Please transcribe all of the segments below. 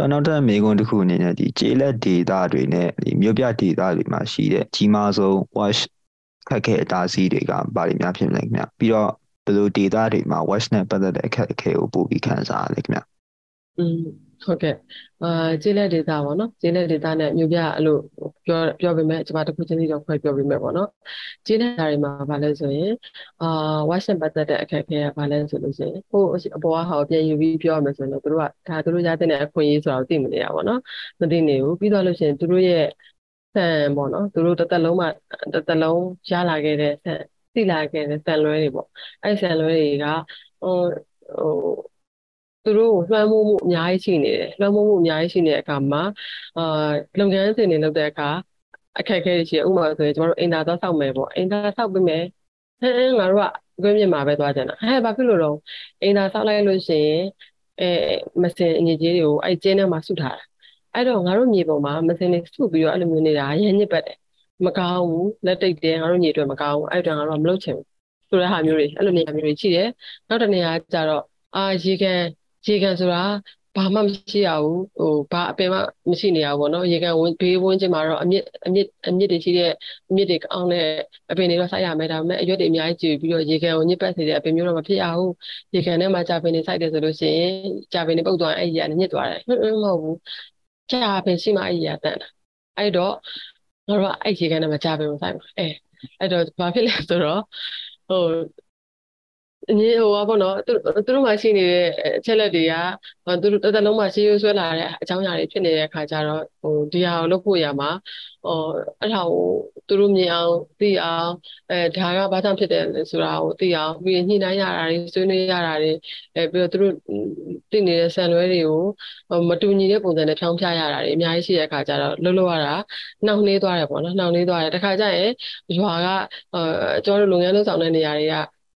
ဆိုတော့နောက်ထပ်မေးခွန်းတစ်ခုအနေနဲ့ဒီကျေးလက်ဒေတာတွေနဲ့ဒီမြို့ပြဒေတာတွေမှာရှိတဲ့ကြီးမားဆုံး wash ခက်ခဲအတားဆီးတွေကဘာတွေများဖြစ်လဲခင်ဗျပြီးတော့ဘယ်လိုဒေတာတွေမှာ wash နဲ့ပတ်သက်တဲ့အခက်အခဲကိုပို့ပြီးခံစားရလဲခင်ဗျอืม ဟုတ်ကဲ့အာကျေးလက်ဒေတာပေါ့နော်ကျေးလက်ဒေတာနဲ့မြို့ပြအဲ့လိုပြောပြောပေးမယ်ကျွန်မတခုချင်းစီတော့ခွဲပြောပေးမယ်ပေါ့နော်ကျေးလက်ဒေတာတွေမှာဘာလဲဆိုရင်အာ watch နဲ့ပတ်သက်တဲ့အခက်အခဲကဘာလဲဆိုလို့ရှိရင်ဟိုအပေါ်ကဟာကိုပြန်ယူပြီးပြောရမယ်ဆိုရင်တော့တို့ကဒါတို့ရတဲ့အခွင့်အရေးဆိုတာကိုသိမနေရပါတော့မသိနေဘူးပြီးတော့လို့ရှိရင်တို့ရဲ့ဆန်ပေါ့နော်တို့တစ်သက်လုံးမှာတစ်သက်လုံးရလာခဲ့တဲ့ဆန်သိလာခဲ့တဲ့ဆန်လွဲတွေပေါ့အဲ့ဆန်လွဲတွေကဟိုဟို သူတို့လွှမ်းမိုးမှုအများကြီးရှိနေတယ်လွှမ်းမိုးမှုအများကြီးရှိနေတဲ့အခါမှာအာလုပ်ငန်းစဉ်တွေလုပ်တဲ့အခါအခက်အခဲတွေရှိတယ်ဥပမာဆိုရင်ကျွန်တော်တို့အင်တာသွားဆောက်မယ်ပေါ့အင်တာဆောက်ပြီးမယ်ဟဲ့ငါတို့ကကွင်းမြင့်မှာပဲသွားကြတာဟဲ့ဘာဖြစ်လို့တော့အင်တာဆောက်လိုက်လို့ရှိရင်အဲမစင်အငြိကြီးတွေကိုအဲ့ကျင်းထဲမှာစုထားတာအဲ့တော့ငါတို့မြေပေါ်မှာမစင်တွေစုပြီးတော့အဲ့လိုမျိုးနေတာရမ်းညစ်ပတ်တယ်မကောင်းဘူးလက်တိတ်တယ်ငါတို့ညီအတွက်မကောင်းဘူးအဲ့တော့ငါတို့ကမလုပ်ချင်ဘူးဆိုတဲ့ဟာမျိုးတွေအဲ့လိုနေရာမျိုးတွေရှိတယ်နောက်တစ်နေရာကျတော့အာရေကန် ရေကန်ဆိုတာဘာမှမရှိရဘူးဟိုဘာအပင်မှမရှိနေရဘူးပေါ့နော်ရေကန်ဝင်းဘေးဝင်းကျင်မှာတော့အမြင့်အမြင့်အမြင့်တွေရှိတဲ့အမြင့်တွေကောင်းတဲ့အပင်တွေတော့စိုက်ရမယ်ဒါပေမဲ့အရွက်တွေအများကြီးကျပြီးတော့ရေကန်ကိုညစ်ပတ်စေတဲ့အပင်မျိုးတော့မဖြစ်ရဘူးရေကန်ထဲမှာကြာပင်တွေစိုက်တယ်ဆိုလို့ရှိရင်ကြာပင်တွေပုတ်သွားအဲ့ဒီကနေညစ်သွားတယ်မဟုတ်ဘူးကြာပင်ရှိမှအဲ့ဒီကတန်တာအဲ့တော့ငါတို့ကအဲ့ရေကန်ထဲမှာကြာပင်ကိုစိုက်မှာအဲအဲ့တော့ဘာဖြစ်လဲဆိုတော့ဟို အငြင်းဟိုပါပေါ့နော်သူသူတို့မှရှိနေတဲ့အချက်လက်တွေကသူတို့တစ်သက်လုံးမှာရှေးရိုးဆွဲလာတဲ့အကြောင်းအရာတွေဖြစ်နေတဲ့အခါကျတော့ဟိုဒီဟာကိုလုပ်ဖို့ရမှာဟိုအဲ့ဒါကိုသူတို့မြင်အောင်သိအောင်အဲဒါကဘာကြောင့်ဖြစ်တယ်လဲဆိုတာကိုသိအောင်ပြီးညှိနှိုင်းရတာတွေဆွေးနွေးရတာတွေအဲပြီးတော့သူတို့သိနေတဲ့ဆန်လွဲတွေကိုမတူညီတဲ့ပုံစံနဲ့ဖြောင်းပြရတာတွေအများကြီးရှိတဲ့အခါကျတော့လှုပ်လှုပ်ရတာနှောင့်နှေးသွားတယ်ပေါ့နော်နှောင့်နှေးသွားတယ်တခါကျရင်ရွာကအဲကျွန်တော်တို့လုပ်ငန်းလုပ်ဆောင်တဲ့နေရာတွေက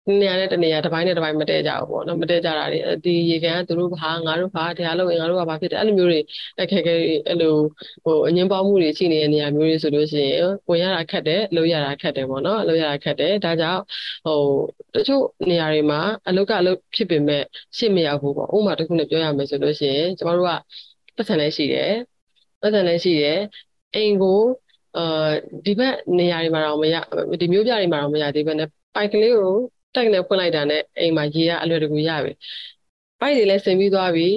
နေရာနဲ့တနေရာတစ်ပိုင်းနဲ့တစ်ပိုင်းမတည့်ကြဘူးပေါ့နော်မတည့်ကြတာတွေဒီရေကန်ကသူတို့ဘာငါတို့ဘာတရားလို့ငါတို့ကဘာဖြစ်တယ်အဲ့လိုမျိုးတွေအခက်အခဲအဲ့လိုဟိုအငင်းပေါင်းမှုတွေရှိနေတဲ့နေရာမျိုးတွေဆိုလို့ရှိရင်ဝင်ရတာခက်တယ်လုပ်ရတာခက်တယ်ပေါ့နော်လုပ်ရတာခက်တယ်ဒါကြောင့်ဟိုတချို့နေရာတွေမှာအလုပ်ကအလုပ်ဖြစ်ပေမဲ့ရှေ့မရောက်ဘူးပေါ့ဥပမာတစ်ခုနဲ့ပြောရမယ်ဆိုလို့ရှိရင်ကျမတို့ကပတ်စံလည်းရှိတယ်ပတ်စံလည်းရှိတယ်အိမ်ကိုအာဒီဘက်နေရာတွေမှာတော့မရဒီမျိုးပြတွေမှာတော့မရသေးဘဲနဲ့ပိုက်ကလေးကို တိုက်နဲ့ဖွင့်လိုက်တာနဲ့အိမ်မှာရေကအလွယ်တကူရပြီပိုက်တွေလည်းဆင်ပြီးသွားပြီ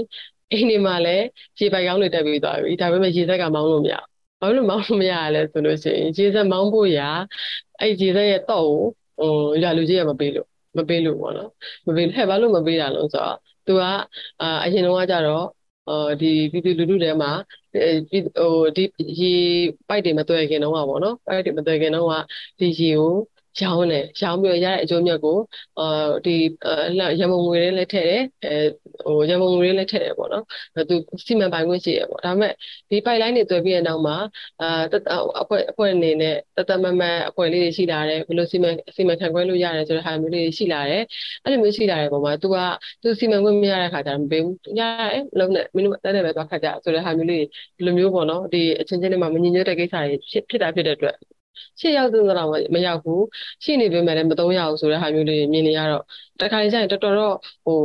အိမ်တွေမှာလည်းရေပိုက်ကောင်းတွေတက်ပြီးသွားပြီဒါပေမဲ့ရေသက်ကမောင်းလို့မရဘာလို့မောင်းလို့မရလဲဆိုလို့ရှိရင်ရေသက်မောင်းဖို့ရာအဲ့ရေသက်ရဲ့တော့ကိုဟိုရလူကြီးကမပေးလို့မပေးလို့ပေါ့နော်မပေးဟဲ့ဘာလို့မပေးတာလဲဆိုတော့ तू ကအာအရင်တော့ကကြတော့အော်ဒီပြည်သူလူထုထဲမှာဟိုဒီရေပိုက်တွေမတွေ့ခင်တော့ပါပေါ့နော်ပိုက်တွေမတွေ့ခင်တော့ကဒီရေကို ရောင်းတယ်ရောင်းပြီးရတဲ့အကျိုးမြတ်ကိုအာဒီရမုံငွေတွေလည်းထည့်တယ်အဲဟိုရမုံငွေတွေလည်းထည့်တယ်ပေါ့နော်သူစီမံပိုင်ခွင့်ရှိရပေါ့ဒါပေမဲ့ဒီပိုက်လိုင်းတွေတွေ့ပြီးတဲ့နောက်မှာအာအဖွဲ့အဖွဲ့အနေနဲ့တသက်မမတ်အဖွဲ့လေးတွေရှိလာတယ်ဘယ်လိုစီမံစီမံခန့်ခွဲလို့ရတယ်ဆိုတဲ့ဟာမျိုးလေးတွေရှိလာတယ်အဲ့လိုမျိုးရှိလာတဲ့ပုံမှာ तू က तू စီမံခွင့်မရတဲ့ခါကျတော့မပေးဘူးရတယ်လုံးနဲ့မင်းတို့တက်တယ်ပဲသွားခတ်ကြဆိုတဲ့ဟာမျိုးလေးဒီလိုမျိုးပေါ့နော်ဒီအချင်းချင်းတွေမှာမညီညွတ်တဲ့ကိစ္စတွေဖြစ်ဖြစ်တာဖြစ်တဲ့အတွက် ရှေ့ရောက်တဲ့တော့မရောက်ဘူးရှိနေပေမဲ့လည်းမသုံးရဘူးဆိုတဲ့ဟာမျိုးလေးမြင်နေရတော့တခါလေကျရင်တော်တော်တော့ဟို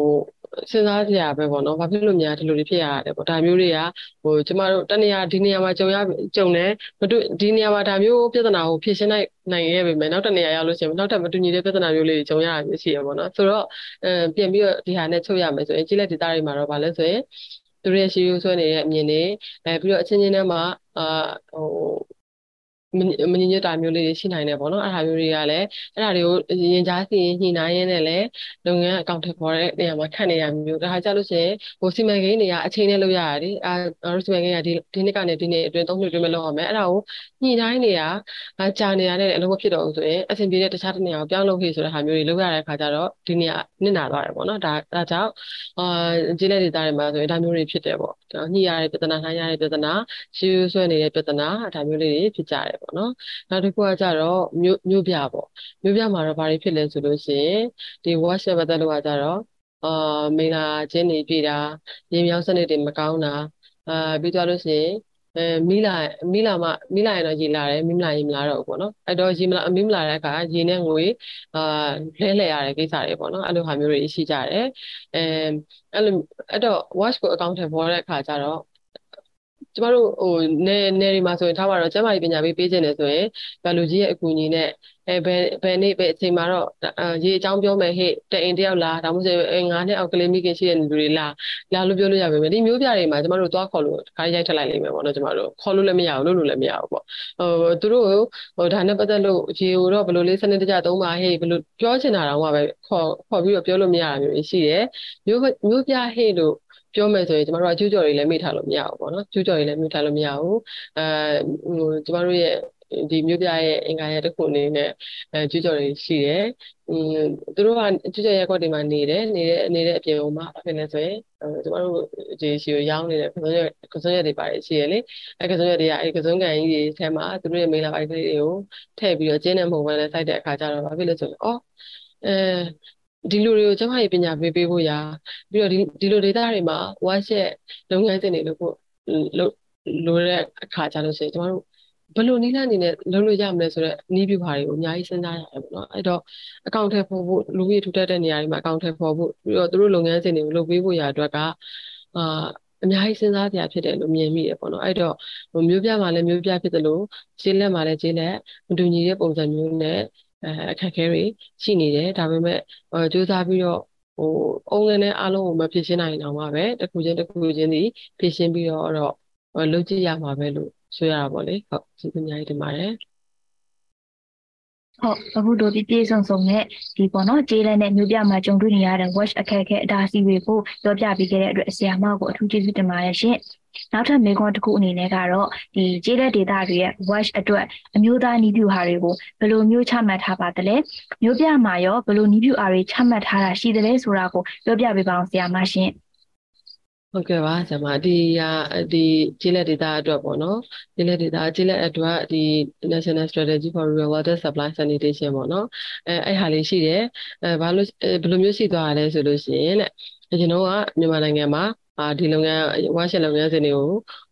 စဉ်းစားကြရပဲပေါ့နော်ဘာဖြစ်လို့များဒီလိုတွေဖြစ်ရတာလဲပေါ့ဒါမျိုးတွေကဟိုကျမတို့တနေရာဒီနေရာမှာကြုံရကြုံတယ်မတူဒီနေရာမှာဒါမျိုးပြဿနာကိုဖြေရှင်းနိုင်နိုင်ခဲ့ပေမဲ့နောက်တနေရာရောက်လို့ရှိရင်နောက်ထပ်မတူညီတဲ့ပြဿနာမျိုးလေးတွေကြုံရတာမျိုးရှိရပေါ့နော်ဆိုတော့အဲပြန်ပြီးတော့ဒီဟာနဲ့ချုပ်ရမယ်ဆိုရင်ကြီးလက်ဒေတာတွေမှာတော့ဗာလဲဆိုရင်သူတို့ရဲ့ရှိရိုးဆွဲနေတဲ့အမြင်တွေအဲပြီးတော့အချင်းချင်းထဲမှာအာဟို မငြင်းညတာမျိုးလေးတွေရှိနိုင်တယ်ပေါ့နော်အဲ့ဒါမျိုးတွေကလည်းအဲ့ဒါတွေကိုရင်ကြားစီရင်ညှိနှိုင်းရင်းနဲ့လည်းလုပ်ငန်းအကောင့်ထည့်ပေါ်တဲ့နေရာမှာခန့်နေရမျိုးဒါဟာကြလို့ရှိရင်ဟိုစီမံကိန်းတွေကအချိန်နဲ့လုပ်ရရတယ်အာငါတို့စီမံကိန်းကဒီဒီနှစ်ကနေဒီနှစ်အတွင်းသုံးနှစ်အတွင်းမလုပ်ရမယ်အဲ့ဒါကိုညှိနှိုင်းနေတာကြာနေရတဲ့အလုပ်မဖြစ်တော့ဘူးဆိုရင်အဆင်ပြေတဲ့တခြားတစ်နေရာကိုပြောင်းလုပ်ခဲ့ဆိုတဲ့ဟာမျိုးတွေလုပ်ရတဲ့အခါကျတော့ဒီနေရာနစ်နာသွားတယ်ပေါ့နော်ဒါဒါကြောင့်အာကျေးလက်ဒေတာတွေမှာဆိုရင်ဒါမျိုးတွေဖြစ်တယ်ပေါ့ ညှိရတဲ့ပြဿနာနှိုင်းရတဲ့ပြဿနာရှင်းဆွဲနေတဲ့ပြဿနာဒါမျိုးလေးတွေဖြစ်ကြတယ်ပေါ့နော်နောက်တစ်ခုကကြတော့မြို့မြို့ပြပေါ့မြို့ပြမှာတော့ဘာတွေဖြစ်လဲဆိုလို့ရှိရင်ဒီ WhatsApp ပတ်သက်လို့ကကြတော့အာမိလာချင်းနေပြည်တာရေမြောင်းစနစ်တွေမကောင်းတာအာပြီးသွားလို့ရှိရင် အဲမိလာမိလာမှမိလာရင်တော့ရေလာတယ်မိမလာရင်မလာတော့ဘူးပေါ့နော်အဲ့တော့ရေမလာမိမလာတဲ့အခါရေနဲ့ငွေအာလဲလှယ်ရတဲ့ကိစ္စတွေပေါ့နော်အဲ့လိုဟာမျိုးတွေရှိကြတယ်အဲအဲ့လိုအဲ့တော့ watch ကိုအကောင့်ထဲပေါ်တဲ့အခါကျတော့ ကျမတို့ဟိုနယ်နယ်တွေမှာဆိုရင်ထားပါတော့ကျမကြီးပညာပေးပေးခြင်းတယ်ဆိုရင်ဘယ်လူကြီးရဲ့အကူအညီနဲ့အဲဘယ်ဘယ်နေ့ဘယ်အချိန်မှာတော့ရေအကြောင်းပြောမယ်ဟဲ့တအိမ်တယောက်လားဒါမှမဟုတ်အဲငါးနှစ်အောက်ကလေးမိခင်ရှိတဲ့လူတွေလားလာလို့ပြောလို့ရပါမယ်ဒီမျိုးပြတွေမှာကျမတို့သွားခေါ်လို့ခါရိုက်ထလိုက်လိမ့်မယ်ပေါ့နော်ကျမတို့ခေါ်လို့လည်းမရဘူးလို့လို့လည်းမရဘူးပေါ့ဟိုသူတို့ဟိုဒါနဲ့ပတ်သက်လို့ရေကိုတော့ဘယ်လိုလေးစနစ်တကျသုံးပါဟဲ့ဘယ်လိုပြောချင်တာတော့မှပဲခေါ်ခေါ်ပြီးတော့ပြောလို့မရတာမျိုးရှိတယ်မျိုးမျိုးပြဟဲ့လို့ ပြောမယ်ဆိုရင်ကျမတို့ကကျူးကျော်တွေလည်းမေ့ထားလို့မရဘူးပေါ့နော်ကျူးကျော်တွေလည်းမေ့ထားလို့မရဘူးအဲဟိုကျမတို့ရဲ့ဒီမြို့ပြရဲ့အင်္ဂါရဲ့တစ်ခုအနေနဲ့အဲကျူးကျော်တွေရှိတယ်။อืมသူတို့ကကျူးကျော်ရဲ့ကွက်တွေမှာနေတယ်နေတဲ့နေတဲ့အပြင်မှာဘာဖြစ်လဲဆိုရင်ကျမတို့ဒီရှိကိုရောင်းနေတဲ့ကစုံရကစုံရတွေပါတယ်ရှိရလေအဲကစုံရတွေကအဲကစုံကန်ကြီးတွေထဲမှာသူတို့ရဲ့မိလာပိုက်ကလေးတွေကိုထည့်ပြီးတော့ကျင်းနေမှုပဲလဲစိုက်တဲ့အခါကျတော့ဘာဖြစ်လဲဆိုရင်အော်အဲ ဒီလူတွေကိုကျမကြီးပညာပေးပေးဖို့ရာပြီးတော့ဒီဒီလိုဒေတာတွေမှာဝါရှက်လုပ်ငန်းစဉ်တွေလုပ်ဖို့လုပ်လိုတဲ့အခါကျလို့ရှိရင်ကျမတို့ဘယ်လိုနည်းလမ်းအနေနဲ့လုပ်လို့ရမလဲဆိုတော့နီးပြပါတွေကိုအများကြီးစဉ်းစားရတယ်ပေါ့နော်အဲ့တော့အကောင့်ထဲပေါ်ဖို့လူကြီးထူထပ်တဲ့နေရာတွေမှာအကောင့်ထဲပေါ်ဖို့ပြီးတော့သူတို့လုပ်ငန်းစဉ်တွေကိုလုပ်ပေးဖို့ရာအတွက်ကအာအများကြီးစဉ်းစားစရာဖြစ်တယ်လို့မြင်မိတယ်ပေါ့နော်အဲ့တော့ဟိုမျိုးပြမှာလည်းမျိုးပြဖြစ်တယ်လို့ခြေလက်မှာလည်းခြေလက်မတူညီတဲ့ပုံစံမျိုးနဲ့ အဲအခက်အခဲတွေရှိနေတယ်ဒါပေမဲ့စူးစမ်းပြီးတော့ဟိုအုံးလည်းအားလုံးကိုမဖြစ်ရှင်းနိုင်တော့မှပဲတစ်ခုချင်းတစ်ခုချင်းဒီဖြစ်ရှင်းပြီးတော့တော့လုပ်ကြည့်ရမှာပဲလို့ဆိုရတာပေါ့လေဟုတ်ကျေးဇူးအများကြီးတင်ပါတယ်ဟုတ်အခုတို့ဒီပြေဆုံဆုံနဲ့ဒီပေါ့နော်ကျေးလက်နဲ့မျိုးပြမှာကြုံတွေ့နေရတဲ့ watch အခက်အခဲအတားအဆီးတွေကိုပြောပြပေးခဲ့တဲ့အတွက်ဆရာမကိုအထူးကျေးဇူးတင်ပါတယ်ရှင် နောက်ထပ်မေခွန်းတစ်ခုအနေနဲ့ကတော့ဒီကျေးလက်ဒေတာတွေရဲ့ watch အတွက်အမျိုးသားနီးပြူဟာတွေကိုဘယ်လိုမျိုးချမှတ်ထားပါသလဲမျိုးပြမှာရောဘယ်လိုနီးပြူအားတွေချမှတ်ထားတာရှိသလဲဆိုတာကိုပြောပြပေးပါအောင်ဆရာမရှင်ဟုတ်ကဲ့ပါဆရာမဒီဟာဒီကျေးလက်ဒေတာအတွက်ပေါ့နော်ကျေးလက်ဒေတာကျေးလက်အတွက်ဒီ National Strategy for Rural Water Supply Sanitation ပေါ့နော်အဲအဲ့ဟာလေးရှိတယ်အဲဘာလို့ဘယ်လိုမျိုးရှိသွားရလဲဆိုလို့ရှိရင်တဲ့ကျွန်တော်ကမြန်မာနိုင်ငံမှာ အာဒီလုပ်ငန်းဝါရှက်လုပ်ငန်းစဉ်တွေကို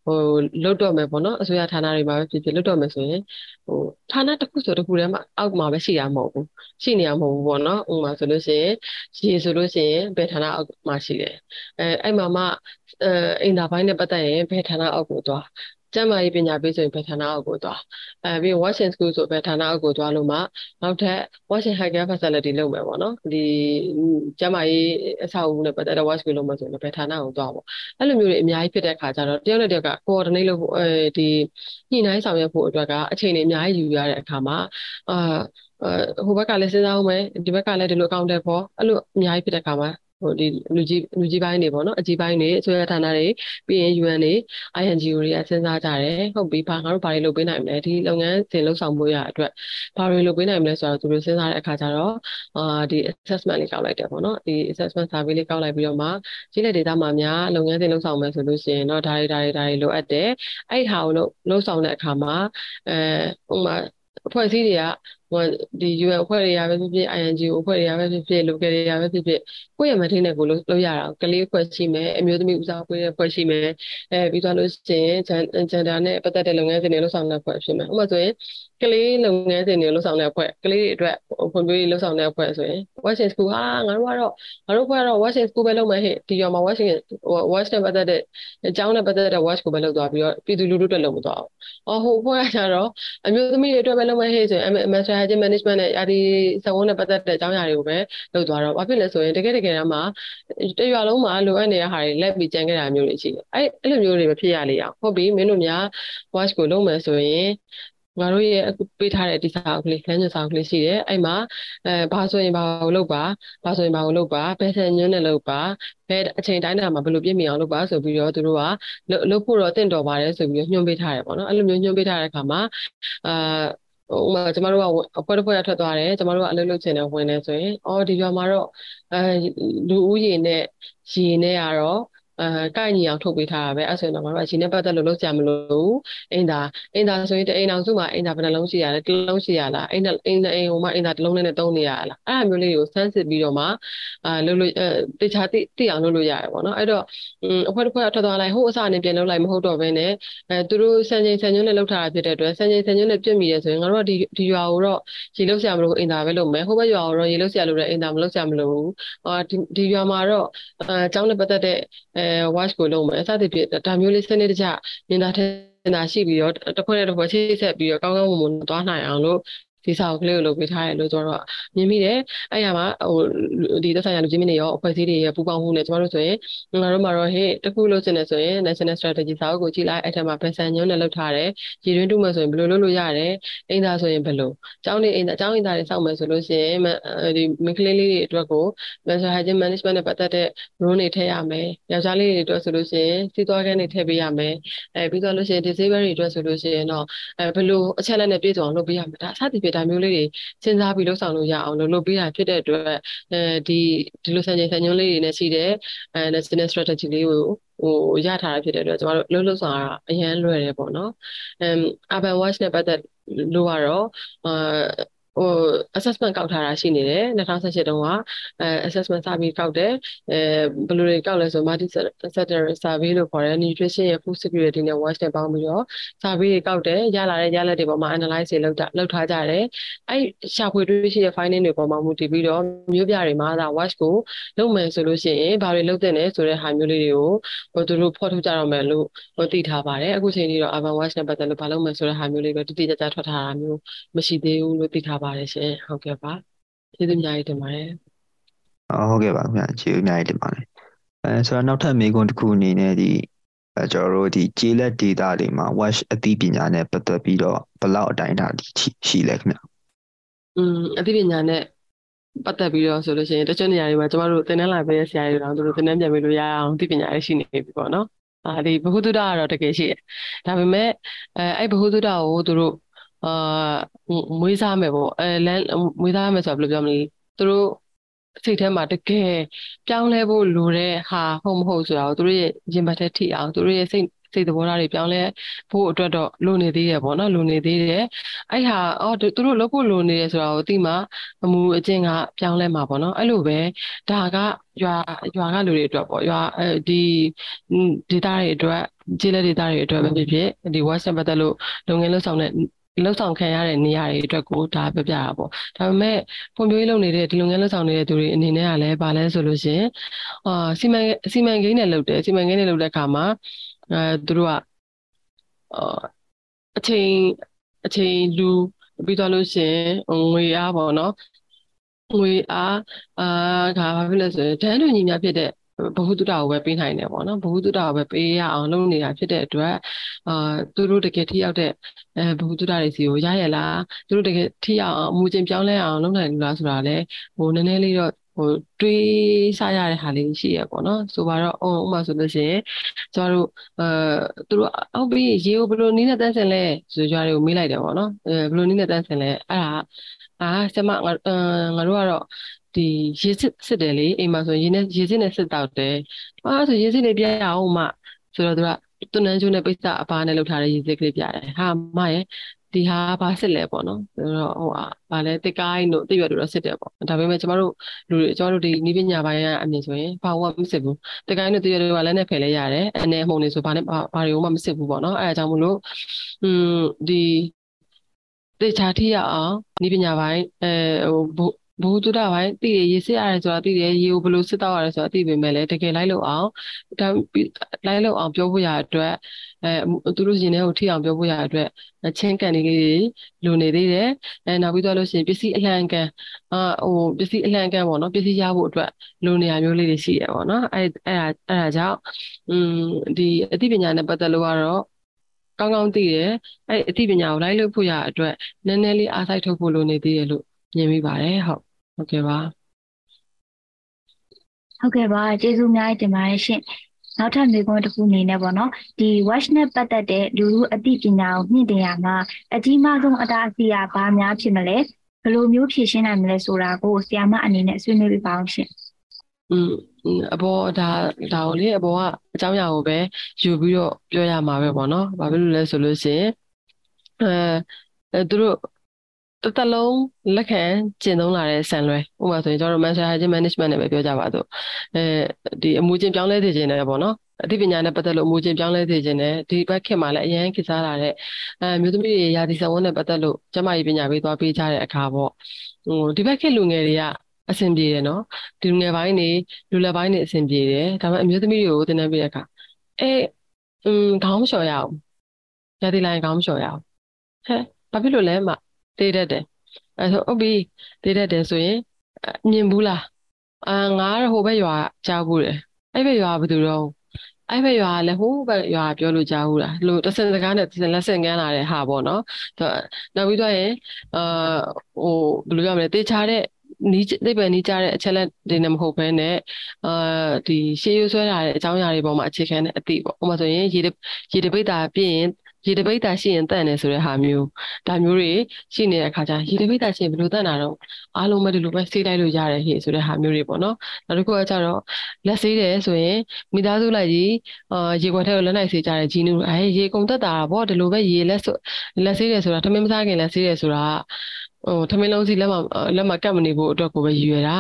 ဟိုလုတ်တော့မယ်ပေါ့နော်အစိုးရဌာနတွေမှာပဲဖြစ်ဖြစ်လုတ်တော့မယ်ဆိုရင်ဟိုဌာနတစ်ခုဆိုတစ်ခုတည်းမှာအောက်မှာပဲရှိရမှာမဟုတ်ဘူးရှိနေရမှာမဟုတ်ဘူးပေါ့နော်ဥပမာဆိုလို့ရှိရင်ရေဆိုလို့ရှိရင်ဘယ်ဌာနအောက်မှာရှိတယ်အဲအဲ့မှာမှအဲအင်တာဘိုင်းနဲ့ပတ်သက်ရင်ဘယ်ဌာနအောက်ကိုသွား ကျန်းမာရေးပညာပေးဆိုရင်ဘယ်ဌာနအောက်ကိုသွားအဲပြီး Washington School ဆိုဘယ်ဌာနအောက်ကိုသွားလို့မှနောက်ထပ် Washington High Care Facility လုပ်မယ်ပေါ့နော်ဒီကျန်းမာရေးအဆောက်အဦနဲ့ပတ်သက်တဲ့ Watch School လုပ်မယ်ဆိုရင်ဘယ်ဌာနကိုသွားပေါ့အဲ့လိုမျိုးတွေအများကြီးဖြစ်တဲ့ခါကျတော့တယောက်နဲ့တယောက်က coordinate လုပ်ဖို့အဲဒီညှိနှိုင်းဆောင်ရွက်ဖို့အတွက်ကအချိန်တွေအများကြီးယူရတဲ့အခါမှာအာဟိုဘက်ကလည်းစဉ်းစားအောင်မယ်ဒီဘက်ကလည်းဒီလိုအကောင့်တက်ဖို့အဲ့လိုအများကြီးဖြစ်တဲ့အခါမှာ ဟိုဒီလူကြီးလူကြီးပိုင်းတွေပေါ့နော်အကြီးပိုင်းတွေအစိုးရဌာနတွေပြီးရင် UN တွေ INGO တွေကစဉ်းစားကြတယ်ဟုတ်ပြီဘာငါတို့ဘာတွေလုပ်ပေးနိုင်မလဲဒီလုပ်ငန်းစဉ်လှုပ်ဆောင်မှုရအတွက်ဘာတွေလုပ်ပေးနိုင်မလဲဆိုတော့သူတို့စဉ်းစားတဲ့အခါကျတော့အာဒီ assessment လေးကောက်လိုက်တယ်ပေါ့နော်ဒီ assessment survey လေးကောက်လိုက်ပြီးတော့မှကြီးလက် data မှာများလုပ်ငန်းစဉ်လှုပ်ဆောင်မယ်ဆိုလို့ရှိရင်တော့ဒါတွေဒါတွေဒါတွေလိုအပ်တယ်အဲ့ဟာကိုလှုပ်ဆောင်တဲ့အခါမှာအဲဥပမာအဖွဲ့အစည်းတွေက ဟိုဒီ UN အဖွဲ့တွေကပဲဖြစ်ဖြစ် INGO အဖွဲ့တွေကပဲဖြစ်ဖြစ် local တွေကပဲဖြစ်ဖြစ်ကိုယ့်ရဲ့မထင်းတဲ့ကိုလို့လုပ်ရတာကလေးအဖွဲ့ရှိမယ်အမျိုးသမီးဦးစားပေးတဲ့အဖွဲ့ရှိမယ်အဲပြီးသွားလို့ရှိရင် gender နဲ့ပတ်သက်တဲ့လုပ်ငန်းစဉ်တွေလုပ်ဆောင်တဲ့အဖွဲ့ဖြစ်မယ်ဥပမာဆိုရင်ကလေးလုပ်ငန်းစဉ်တွေလုပ်ဆောင်တဲ့အဖွဲ့ကလေးတွေအတွက်ဖွံ့ဖြိုးရေးလုပ်ဆောင်တဲ့အဖွဲ့ဆိုရင် Washington School ဟာငါတို့ကတော့ငါတို့ဘက်ကတော့ Washington School ပဲလုပ်မယ်ဟဲ့ဒီရောမှာ Washington Washington ပတ်သက်တဲ့အကြောင်းနဲ့ပတ်သက်တဲ့ Watch ကိုပဲလုပ်သွားပြီးတော့ပြည်သူလူထုအတွက်လုပ်မသွားဘူး။အော်ဟိုအဖွဲ့ကကျတော့အမျိုးသမီးတွေအတွက်ပဲလုပ်မယ်ဟဲ့ဆိုရင် Master Hygiene Management နဲ့ယာဒီစဝန်းနဲ့ပတ်သက်တဲ့အကြောင်းအရာတွေကိုပဲလုပ်သွားတော့ဘာဖြစ်လဲဆိုရင်တကယ်တကယ်တမ်းမှာတရွာလုံးမှာလိုအပ်နေတဲ့ဟာတွေလက်ပြီးကြံခဲ့တာမျိုးတွေရှိတယ်။အဲ့အဲ့လိုမျိုးတွေမဖြစ်ရလေအောင်ဟုတ်ပြီမင်းတို့များ watch ကိုလုပ်မယ်ဆိုရင်ငါတို့ရဲ့အခုပေးထားတဲ့ဒီစာအုပ်ကလေးလမ်းညွှန်စာအုပ်ကလေးရှိတယ်အဲ့မှာအဲဘာဆိုရင်ဘာကိုလုပ်ပါဘာဆိုရင်ဘာကိုလုပ်ပါဘယ်ဆန်ညွှန်းနဲ့လုပ်ပါဘယ်အချိန်တိုင်းတာမှာဘယ်လိုပြည့်မီအောင်လုပ်ပါဆိုပြီးတော့သူတို့ကလုပ်ဖို့တော့တင့်တော်ပါတယ်ဆိုပြီးတော့ညွှန်ပေးထားတယ်ပေါ့နော်အဲ့လိုမျိုးညွှန်ပေးထားတဲ့အခါမှာအာ ဥမာကျမတို့ကအဖွဲ့တစ်ဖွဲ့ရထွက်သွားတယ်ကျမတို့ကအလုပ်လုပ်ချင်တယ်ဝင်နေဆိုရင်အော်ဒီရွာမှာတော့အဲလူဦးရေနဲ့ရေနဲ့ကတော့ အဲကိုက်ညီအောင်ထုတ်ပေးထားတာပဲအဲ့ဆိုရင်တော့ငါတို့အချိန်နဲ့ပတ်သက်လို့လုပ်ကြမလို့အင်တာအင်တာဆိုရင်တအိမ်အောင်စုမှာအင်တာဘယ်နှလုံးရှိရလဲတစ်လုံးရှိရလားအင်တာအင်တာအိမ်ဟိုမှာအင်တာတစ်လုံးနဲ့သုံးနေရလားအဲ့အမျိုးလေးကိုစမ်းစစ်ပြီးတော့မှအာလုပ်လို့အဲတခြားတိတိအောင်လုပ်လို့ရတယ်ပေါ့နော်အဲ့တော့အဖွဲ့တစ်ဖွဲ့ထွက်သွားလိုက်ဟိုအစနဲ့ပြန်လုပ်လိုက်မဟုတ်တော့ဘဲနဲ့အဲသူတို့စံချိန်စံညွှန်းနဲ့လုပ်ထားတာဖြစ်တဲ့အတွက်စံချိန်စံညွှန်းနဲ့ပြည့်မီရဲဆိုရင်ငါတို့ကဒီဒီရွာကိုတော့ရေလုပ်ဆရာမလို့အင်တာပဲလုပ်မယ်ဟိုဘက်ရွာကိုတော့ရေလုပ်ဆရာလို့လည်းအင်တာမလုပ်ဆရာမလို့ဘူးအာဒီဒီရွာမှာတော့အဲအကြောင်းနဲ့ပတ်သက်တဲ့အဲ watch ကိုလုပ်မယ်စသဖြင့်ဒါမျိုးလေးစနစ်တကျမြင်သာထင်သာရှိပြီးတော့တစ်ခွက်နဲ့တစ်ခွက်ချိတ်ဆက်ပြီးတော့ကောင်းကောင်းမွန်မွန်သွားနိုင်အောင်လို့ ဒီစာအုပ်ကလေးကိုလုပ်ပေးထားတယ်လို့ကျွန်တော်တို့မြင်မိတယ်အဲ့ရမှာဟိုဒီသက်ဆိုင်ရာလူကြီးမင်းတွေရောအဖွဲ့အစည်းတွေရဲ့ပူးပေါင်းမှုနဲ့ကျွန်တော်တို့ဆိုရင်ငါတို့မှာတော့ဟဲ့တခုလို့စင်နေဆိုရင် national strategy စာအုပ်ကိုကြည့်လိုက်အဲ့ထက်မှာဗန်ဆန်ညွန်းနဲ့လုပ်ထားတယ်ရည်တွင်းတူမယ်ဆိုရင်ဘယ်လိုလုပ်လို့ရတယ်အိမ်သားဆိုရင်ဘယ်လိုကျောင်းနေအိမ်သားကျောင်းအိမ်သားတွေစောင့်မယ်ဆိုလို့ရှိရင်ဒီမိန်းကလေးလေးတွေအတွက်ကို mental hygiene management နဲ့ပတ်သက်တဲ့ role တွေထည့်ရမယ်ယောက်ျားလေးတွေအတွက်ဆိုလို့ရှိရင်စီးသွားခန်းတွေထည့်ပေးရမယ်အဲပြီးတော့လို့ရှိရင် disabled တွေအတွက်ဆိုလို့ရှိရင်တော့အဲဘယ်လိုအချက်လက်နဲ့ပြည့်စုံအောင်လုပ်ပေးရမယ်ဒါအစသည်ဖြစ်ဒါမျိုးလေးတွေစဉ်းစားပြီးလှုပ်ဆောင်လို့ရအောင်လုပ်လုပ်ပေးတာဖြစ်တဲ့အတွက်အဲဒီဒီလိုစံချိန်စံညွှန်းလေးတွေနဲ့ရှိတဲ့အဲ national strategy လေးကိုဟိုရထားတာဖြစ်တဲ့အတွက်ကျမတို့လှုပ်လှုပ်ဆောင်ရတာအရန်လွယ်တယ်ပေါ့နော်အမ် urban watch နဲ့ပတ်သက်လို့ကတော့အာ ဟို assessment ကောက်ထားတာရှိနေတယ်2018တုန်းကအဲ assessment စပြီးကောက်တယ်အဲဘယ်လိုတွေကောက်လဲဆို multi sector survey လို့ခေါ်တယ် nutrition ရဲ့ food security နဲ့ watch နဲ့ပေါင်းပြီးတော့ survey တွေကောက်တယ်ရလာတဲ့ရလဒ်တွေပေါ်မှာ analyze တွေလုပ်တာလုပ်ထားကြတယ်အဲ့ရှာဖွေတွေ့ရှိတဲ့ finding တွေပေါ်မှာမူတည်ပြီးတော့မျိုးပြတွေမှာဒါ watch ကိုလုပ်မယ်ဆိုလို့ရှိရင်ဘာတွေလုပ်တဲ့လဲဆိုတဲ့ဟာမျိုးလေးတွေကိုဟိုသူတို့ဖော်ထုတ်ကြတော့မယ်လို့ဟိုသိထားပါတယ်အခုချိန်ကြီးတော့ urban watch နဲ့ပတ်သက်လို့ဘာလုပ်မယ်ဆိုတဲ့ဟာမျိုးလေးပဲတိတိကျကျထွက်ထားတာမျိုးမရှိသေးဘူးလို့သိထားပါတယ်ရှင်ဟုတ်ကဲ့ပါကျေးဇူးအများကြီးတင်ပါတယ်ဟုတ်ကဲ့ပါခင်ဗျာကျေးဇူးအများကြီးတင်ပါတယ်အဲဆိုတော့နောက်ထပ်မေးခွန်းတစ်ခုအနေနဲ့ဒီအဲကျွန်တော်တို့ဒီကျေးလက် data တွေမှာ watch အသိပညာနဲ့ပတ်သက်ပြီးတော့ဘယ်လောက်အတိုင်းအတာရှိလဲခင်ဗျာอืมအသိပညာနဲ့ပတ်သက်ပြီးတော့ဆိုလို့ရှိရင်တချို့နေရာတွေမှာကျမတို့သင်တန်းလာပေးတဲ့ဆရာတွေတော့သူတို့သင်တန်းပြန်ပေးလို့ရအောင်သိပညာရရှိနေပြီပေါ့နော်အာဒီဘ ഹു တုဒကတော့တကယ်ရှိတယ်ဒါပေမဲ့အဲအဲ့ဘ ഹു တုဒကိုသူတို့ အာမွေးစားမယ်ပေါ့အဲလမ်းမွေးစားမယ်ဆိုတော့ဘယ်လိုပြောမလဲသူတို့စိတ်ထဲမှာတကယ်ပြောင်းလဲဖို့လိုတဲ့ဟာဟုတ်မဟုတ်ဆိုတာကိုသူတို့ရဲ့ရင်ဘတ်ထဲထိအောင်သူတို့ရဲ့စိတ်စိတ်သဘောထားတွေပြောင်းလဲဖို့အတွက်တော့လိုနေသေးတယ်ပေါ့နော်လိုနေသေးတယ်အဲ့ဟာအော်သူတို့လုပ်ဖို့လိုနေတယ်ဆိုတာကိုသိမှအမှုအကျင့်ကပြောင်းလဲမှာပေါ့နော်အဲ့လိုပဲဒါကရွာရွာကလူတွေအတွက်ပေါ့ရွာဒီဒေတာတွေအတွက်ကျေးလက်ဒေတာတွေအတွက်ပဲဖြစ်ဖြစ်ဒီ WhatsApp ပတ်သက်လို့လုပ်ငန်းလုပ်ဆောင်တဲ့ လှုပ်ဆောင်ခံရတဲ့နေရာတွေအတွက်ကိုဒါပြပြတာပေါ့ဒါပေမဲ့ဖွံ့ဖြိုးရေးလုပ်နေတဲ့ဒီလုပ်ငန်းလှုပ်ဆောင်နေတဲ့သူတွေအနေနဲ့ကလည်းဗာလဲဆိုလို့ရှင်အာစီမံစီမံကိန်းနဲ့လုပ်တယ်စီမံကိန်းနဲ့လုပ်တဲ့အခါမှာအဲသူတို့ကအာအချိန်အချိန်လူပြီးတော့လို့ရှင်ငွေအားပေါ့နော်ငွေအားအာဒါဘာဖြစ်လဲဆိုရင်တန်းတူညီမျှဖြစ်တဲ့ ဘဟုတုတကိုပဲပေးနိုင်တယ်ပေါ့နော်ဘဟုတုတကိုပဲပေးရအောင်လုပ်နေတာဖြစ်တဲ့အတွက်အာသူတို့တကယ်ထိရောက်တဲ့အဲဘဟုတုတတွေစီကိုရရလားသူတို့တကယ်ထိရောက်အောင်အမူအကျင့်ပြောင်းလဲအောင်လုပ်နိုင်လားဆိုတာလဲဟိုနည်းနည်းလေးတော့ဟိုတွေးဆရတဲ့ဟာလေးရှိရပေါ့နော်ဆိုပါတော့ဥပမာဆိုလို့ရှိရင်ကျတို့အဲသူတို့ဟုတ်ပြီရေကိုဘယ်လိုနည်းနဲ့တန်းဆင်လဲဆိုကြွားတွေကိုမေးလိုက်တယ်ပေါ့နော်အဲဘယ်လိုနည်းနဲ့တန်းဆင်လဲအဲ့ဒါအာဆမငါငါတို့ကတော့ ဒီရေစစ်စစ်တယ်လေအိမ်မှာဆိုရေနဲ့ရေစစ်နဲ့စစ်တောက်တယ်။အာဆိုရေစစ်လေးပြရအောင်မှဆိုတော့သူကသူနန်းကျိုးနဲ့ပိဿအပါနဲ့လောက်ထားတဲ့ရေစစ်ကလေးပြတယ်။ဟာမရဲ့ဒီဟာဘာစစ်လဲပေါ့နော်ဆိုတော့ဟိုဟာဘာလဲတစ်ကိုင်းတို့တိရွက်တို့တော့စစ်တယ်ပေါ့ဒါပေမဲ့ကျမတို့လူတွေကျမတို့ဒီနီးပညာပိုင်းကအမြင်ဆိုရင်ဘာဝမစစ်ဘူးတစ်ကိုင်းတို့တိရွက်တို့ကလည်းနဲ့ဖယ်လဲရတယ်အနေအမှုန်နေဆိုဘာနဲ့ဘာတွေကိုမှမစစ်ဘူးပေါ့နော်အဲအကြောင်းမလို့อืมဒီတေချာထိရအောင်နီးပညာပိုင်းအဲဟို ဘုသူတပိုင်းသိရရေစစ်ရတယ်ဆိုတာသိတယ်ရေကိုဘယ်လိုစစ်တော့ရတယ်ဆိုတာသိပေမဲ့လည်းတကယ်လိုက်လို့အောင်ဒါလိုက်လို့အောင်ပြောဖို့ရအတွက်အဲသူတို့ရင်ထဲကိုထိအောင်ပြောဖို့ရအတွက်ချင်းကန်လေးတွေလိုနေသေးတယ်အဲနောက်ပြီးတော့လို့ရှိရင်ပစ္စည်းအလှန်ကန်အာဟိုပစ္စည်းအလှန်ကန်ပေါ့နော်ပစ္စည်းရဖို့အတွက်လိုနေရမျိုးလေးတွေရှိရပေါ့နော်အဲအဲဒါအဲဒါကြောင့်อืมဒီအသိပညာနဲ့ပတ်သက်လို့ကတော့ကောင်းကောင်းသိတယ်အဲ့အသိပညာကိုလိုက်လို့ဖို့ရအတွက်နည်းနည်းလေးအားစိုက်ထုတ်ဖို့လိုနေသေးတယ်လို့မြင်မိပါတယ်ဟုတ် ဟုတ်ကဲ့ပါဟုတ်ကဲ့ပါကျေးဇူးအများကြီးတင်ပါတယ်ရှင်နောက်ထပ်မေးခွန်းတစ်ခုအနေနဲ့ပေါ့နော်ဒီ watch နဲ့ပတ်သက်တဲ့လူလူအသိပညာကိုမြင့်တင်ရမှာအကြီးမားဆုံးအတားအဆီးကဘာများဖြစ်မလဲဘယ်လိုမျိုးဖြေရှင်းနိုင်မလဲဆိုတာကိုဆရာမအနေနဲ့ဆွေးနွေးပြပါအောင်ရှင်อืมအပေါ်ဒါဒါကိုလေအပေါ်ကအကြောင်းအရာကိုပဲယူပြီးတော့ပြောရမှာပဲပေါ့နော်ဘာဖြစ်လို့လဲဆိုလို့ရှိရင်အဲသူတို့ တစ်သက်လုံးလက်ခံကျင့်သုံးလာတဲ့ဆန်လွဲဥပမာဆိုရင်ကျွန်တော်တို့ master hygiene management နဲ့ပဲပြောကြပါစို့အဲဒီအမူအကျင့်ပြောင်းလဲစေခြင်းနဲ့ပေါ့နော်အသိပညာနဲ့ပတ်သက်လို့အမူအကျင့်ပြောင်းလဲစေခြင်းနဲ့ဒီဘက်ခေတ်မှာလည်းအရင်ခေတ်စားလာတဲ့အဲမျိုးသမီးတွေရာသီစံဝန်းနဲ့ပတ်သက်လို့ကျမကြီးပညာပေးသွားပေးကြတဲ့အခါပေါ့ဟိုဒီဘက်ခေတ်လူငယ်တွေကအဆင်ပြေတယ်နော်ဒီငယ်ပိုင်းနေလူလက်ပိုင်းနေအဆင်ပြေတယ်ဒါပေမဲ့အမျိုးသမီးတွေကိုသင်တန်းပေးတဲ့အခါအဲอืมခေါင်းမလျှော်ရအောင်ရည်တည်လိုက်ခေါင်းမလျှော်ရအောင်ဟဲ့ဘာဖြစ်လို့လဲမ တေးတတ်တယ်အဲဆိုဟုတ်ပြီတေးတတ်တယ်ဆိုရင်မြင်ဘူးလားအာငါဟိုဘက်ရွာကြားဘူးတယ်အဲ့ဘက်ရွာဘယ်သူတော့အဲ့ဘက်ရွာလည်းဟိုဘက်ရွာပြောလို့ကြားဘူးလားလို့တစ်စင်စကားနဲ့တစ်စင်လက်ဆင့်ကမ်းလာတဲ့ဟာပေါ့နော်နောက်ပြီးတော့ရင်အာဟိုဘယ်လိုပြောမလဲတေချာတဲ့နီးသိပ္ပံနီးကြတဲ့အချက်လက်တွေနဲ့မဟုတ်ဘဲနဲ့အာဒီရှေးရိုးဆွဲလာတဲ့အကြောင်းအရာတွေပေါ်မှာအခြေခံတဲ့အသည့်ပေါ့ဥပမာဆိုရင်ရေရေတပိတ်တာပြည့်ရင် ရေတပိတ်တာရှိရင်တန့်တယ်ဆိုတဲ့ဟာမျိုးဒါမျိုးတွေရှိနေတဲ့အခါကျရေတပိတ်တာရှိရင်ဘယ်လိုတန့်တာတော့အားလုံးပဲဒီလိုပဲဆေးလိုက်လို့ရတယ်ဟေ့ဆိုတဲ့ဟာမျိုးတွေပေါ့နော်နောက်တစ်ခုကကျတော့လက်ဆေးတယ်ဆိုရင်မိသားစုလိုက်ကြီးအာရေခွက်ထဲကိုလက်နိုင်ဆေးကြတဲ့ဂျီနူအဲရေကုန်တက်တာပေါ့ဒီလိုပဲရေလက်လက်ဆေးတယ်ဆိုတာထမင်းမစားခင်လက်ဆေးတယ်ဆိုတာဟိုထမင်းလုံးစီလက်မလက်မကတ်မနေဖို့အတွက်ကိုပဲရည်ရွယ်တာ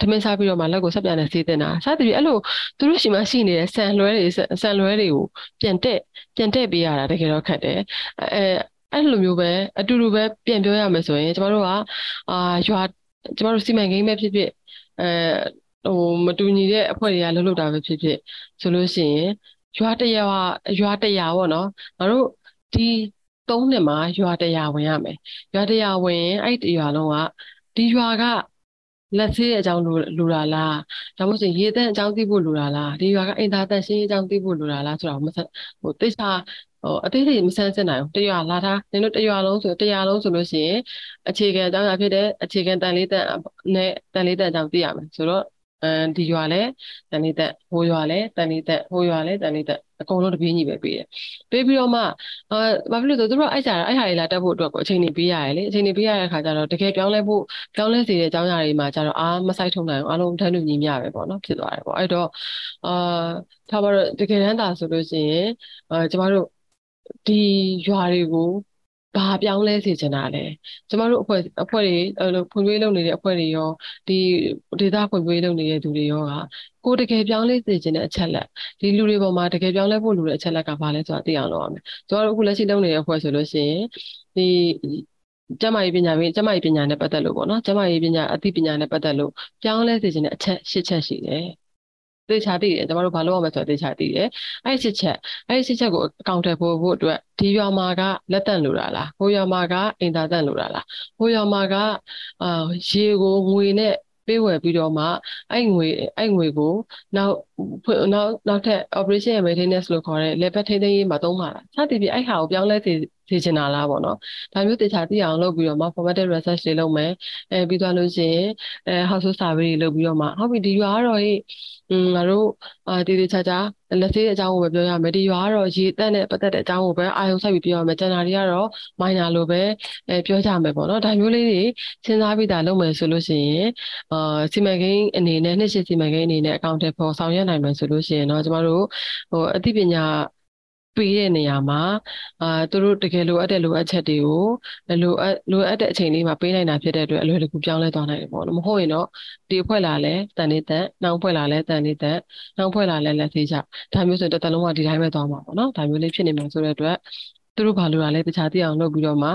ထမင်းစားပြီးတော့မှလက်ကိုဆက်ပြန်နဲ့ဆေးတင်တာစသဖြင့်အဲ့လိုသူတို့ရှိမှရှိနေတဲ့ဆန်လွဲတွေဆန်လွဲတွေကိုပြန်တက်ပြန်တက်ပေးရတာတကယ်တော့ခက်တယ်အဲအဲ့လိုမျိုးပဲအတူတူပဲပြန်ပြောရမယ်ဆိုရင်ကျမတို့ကအာရွာကျမတို့စီမံကိန်းပဲဖြစ်ဖြစ်အဲဟိုမတူညီတဲ့အဖွဲ့တွေကလှုပ်လှုပ်တာပဲဖြစ်ဖြစ်ဆိုလို့ရှိရင်ရွာတရွာရွာတရွာပေါ့နော်ငါတို့ဒီသုံးနှစ်မှာရွာတရွာဝင်ရမယ်ရွာတရွာဝင်အဲ့ဒီရွာလုံးကဒီရွာက လက်ဆေးအကြောင်းလိုလိုတာလားဒါမှမဟုတ်ရေသန့်အကြောင်းသိဖို့လိုတာလားဒီရွာကအင်တာတန်ရှင်းအကြောင်းသိဖို့လိုတာလားဆိုတော့မဆက်ဟိုတိကျဟိုအသေးစိတ်မဆန်းစစ်နိုင်ဘူးတရွာလာထားနင်တို့တရွာလုံးဆိုတရွာလုံးဆိုလို့ရှိရင်အခြေခံအကြောင်းအရာဖြစ်တဲ့အခြေခံတန်လေးတန်နဲ့တန်လေးတန်အကြောင်းသိရမယ်ဆိုတော့အဲ ဒီရွာလဲတန်လေးတက်ဟိုရွာလဲတန်လေးတက်ဟိုရွာလဲတန်လေးတက်အကုန်လုံးတပြေးညီပဲပေးတယ်ပေးပြီးတော့မှအာဘာဖြစ်လို့ဆိုသူတို့အဲ့ကြတာအဲ့ဟာတွေလာတက်ဖို့အတွက်ကိုအချိန်နေပေးရတယ်လေအချိန်နေပေးရတဲ့ခါကျတော့တကယ်ပြောင်းလဲဖို့ပြောင်းလဲစေတဲ့အကြောင်းအရာတွေမှာကျတော့အားမဆိုင်ထုံနိုင်ဘူးအားလုံးတန်းတူညီမျှပဲပေါ့နော်ဖြစ်သွားတယ်ပေါ့အဲ့တော့အာထားပါတော့တကယ်တမ်းသာဆိုလို့ရှိရင်အာကျမတို့ဒီရွာတွေကို ဘာပြောင်းလဲစေချင်တာလဲကျမတို့အဖွဲ့အဖွဲ့တွေအဲ့လိုဖွံ့ဖြိုးလုပ်နေတဲ့အဖွဲ့တွေရောဒီဒေသဖွံ့ဖြိုးလုပ်နေတဲ့သူတွေရောကကိုတကယ်ပြောင်းလဲစေချင်တဲ့အချက်လက်ဒီလူတွေပေါ်မှာတကယ်ပြောင်းလဲဖို့လိုတဲ့အချက်လက်ကဘာလဲဆိုတာသိအောင်လုပ်ရမယ်ကျမတို့အခုလက်ရှိလုပ်နေတဲ့အဖွဲ့ဆိုလို့ရှိရင်ဒီကျမရေးပညာပင်ကျမရေးပညာနဲ့ပတ်သက်လို့ပေါ့နော်ကျမရေးပညာအသိပညာနဲ့ပတ်သက်လို့ပြောင်းလဲစေချင်တဲ့အချက်၈ချက်ရှိတယ် သေချာသိတယ်ကျမတို့ဘာလုပ်ရမလဲဆိုတော့သေချာသိတယ်အဲ့ဒီစစ်ချက်အဲ့ဒီစစ်ချက်ကိုအကောင့်ထဲပို့ဖို့အတွက်ဒီရွာမှာကလက်တန့်လိုတာလားဟိုရွာမှာကအင်တာတန့်လိုတာလားဟိုရွာမှာကအာရေကိုငွေနဲ့ပေးဝယ်ပြီးတော့မှအဲ့ငွေအဲ့ငွေကိုနောက်နောက်နောက်ထပ် operation and maintenance လို့ခေါ်တဲ့ level ထိန်းသိမ်းရေးမှာသုံးပါလားစသည်ဖြင့်အဲ့ဟာကိုပြောင်းလဲစေစေချင်တာလားပေါ့နော်ဒါမျိုးတေချာသိအောင်လုပ်ပြီးတော့မှ formatted research တွေလုပ်မယ်အဲပြီးသွားလို့ရှိရင်အဲ house survey တွေလုပ်ပြီးတော့မှဟုတ်ပြီဒီရွာကတော့ဟိอืมငါတို့အာတည်တည်ချာချာလက်သေးအကြောင်းကိုပဲပြောရမယ်ဒီရွာကတော့ရေတက်နဲ့ပတ်သက်တဲ့အကြောင်းကိုပဲအာရုံစိုက်ပြီးပြောရမယ်ကျန်တာတွေကတော့ minor လို့ပဲအဲပြောကြမယ်ပေါ့နော်ဒါမျိုးလေးတွေစဉ်းစားပြီးတာလုပ်မယ်ဆိုလို့ရှိရင်အာစီမံကိန်းအနေနဲ့နှစ်ရှစ်စီမံကိန်းအနေနဲ့အကောင့်ထဲပေါ်ဆောင်ရွက်နိုင်မယ်ဆိုလို့ရှိရင်တော့ကျမတို့ဟိုအသိပညာပေးတဲ့နေရာမှာအာသူတို့တကယ်လိုအပ်တဲ့လိုအပ်ချက်တွေကိုလိုအပ်လိုအပ်တဲ့အချိန်လေးမှာပေးနိုင်တာဖြစ်တဲ့အတွက်အလွယ်တကူပြောင်းလဲသွားနိုင်တယ်ပေါ့နော်မဟုတ်ရင်တော့ဒီအဖွဲ့လာလဲတန်နေတန်နောက်အဖွဲ့လာလဲတန်နေတန်နောက်အဖွဲ့လာလဲလက်သေးချဒါမျိုးဆိုတစ်သက်လုံးကဒီတိုင်းပဲသွားမှာပေါ့နော်ဒါမျိုးလေးဖြစ်နေမှာဆိုတဲ့အတွက်သူတို့ဘာလိုတာလဲတခြားသိအောင်လုပ်ပြီးတော့မှ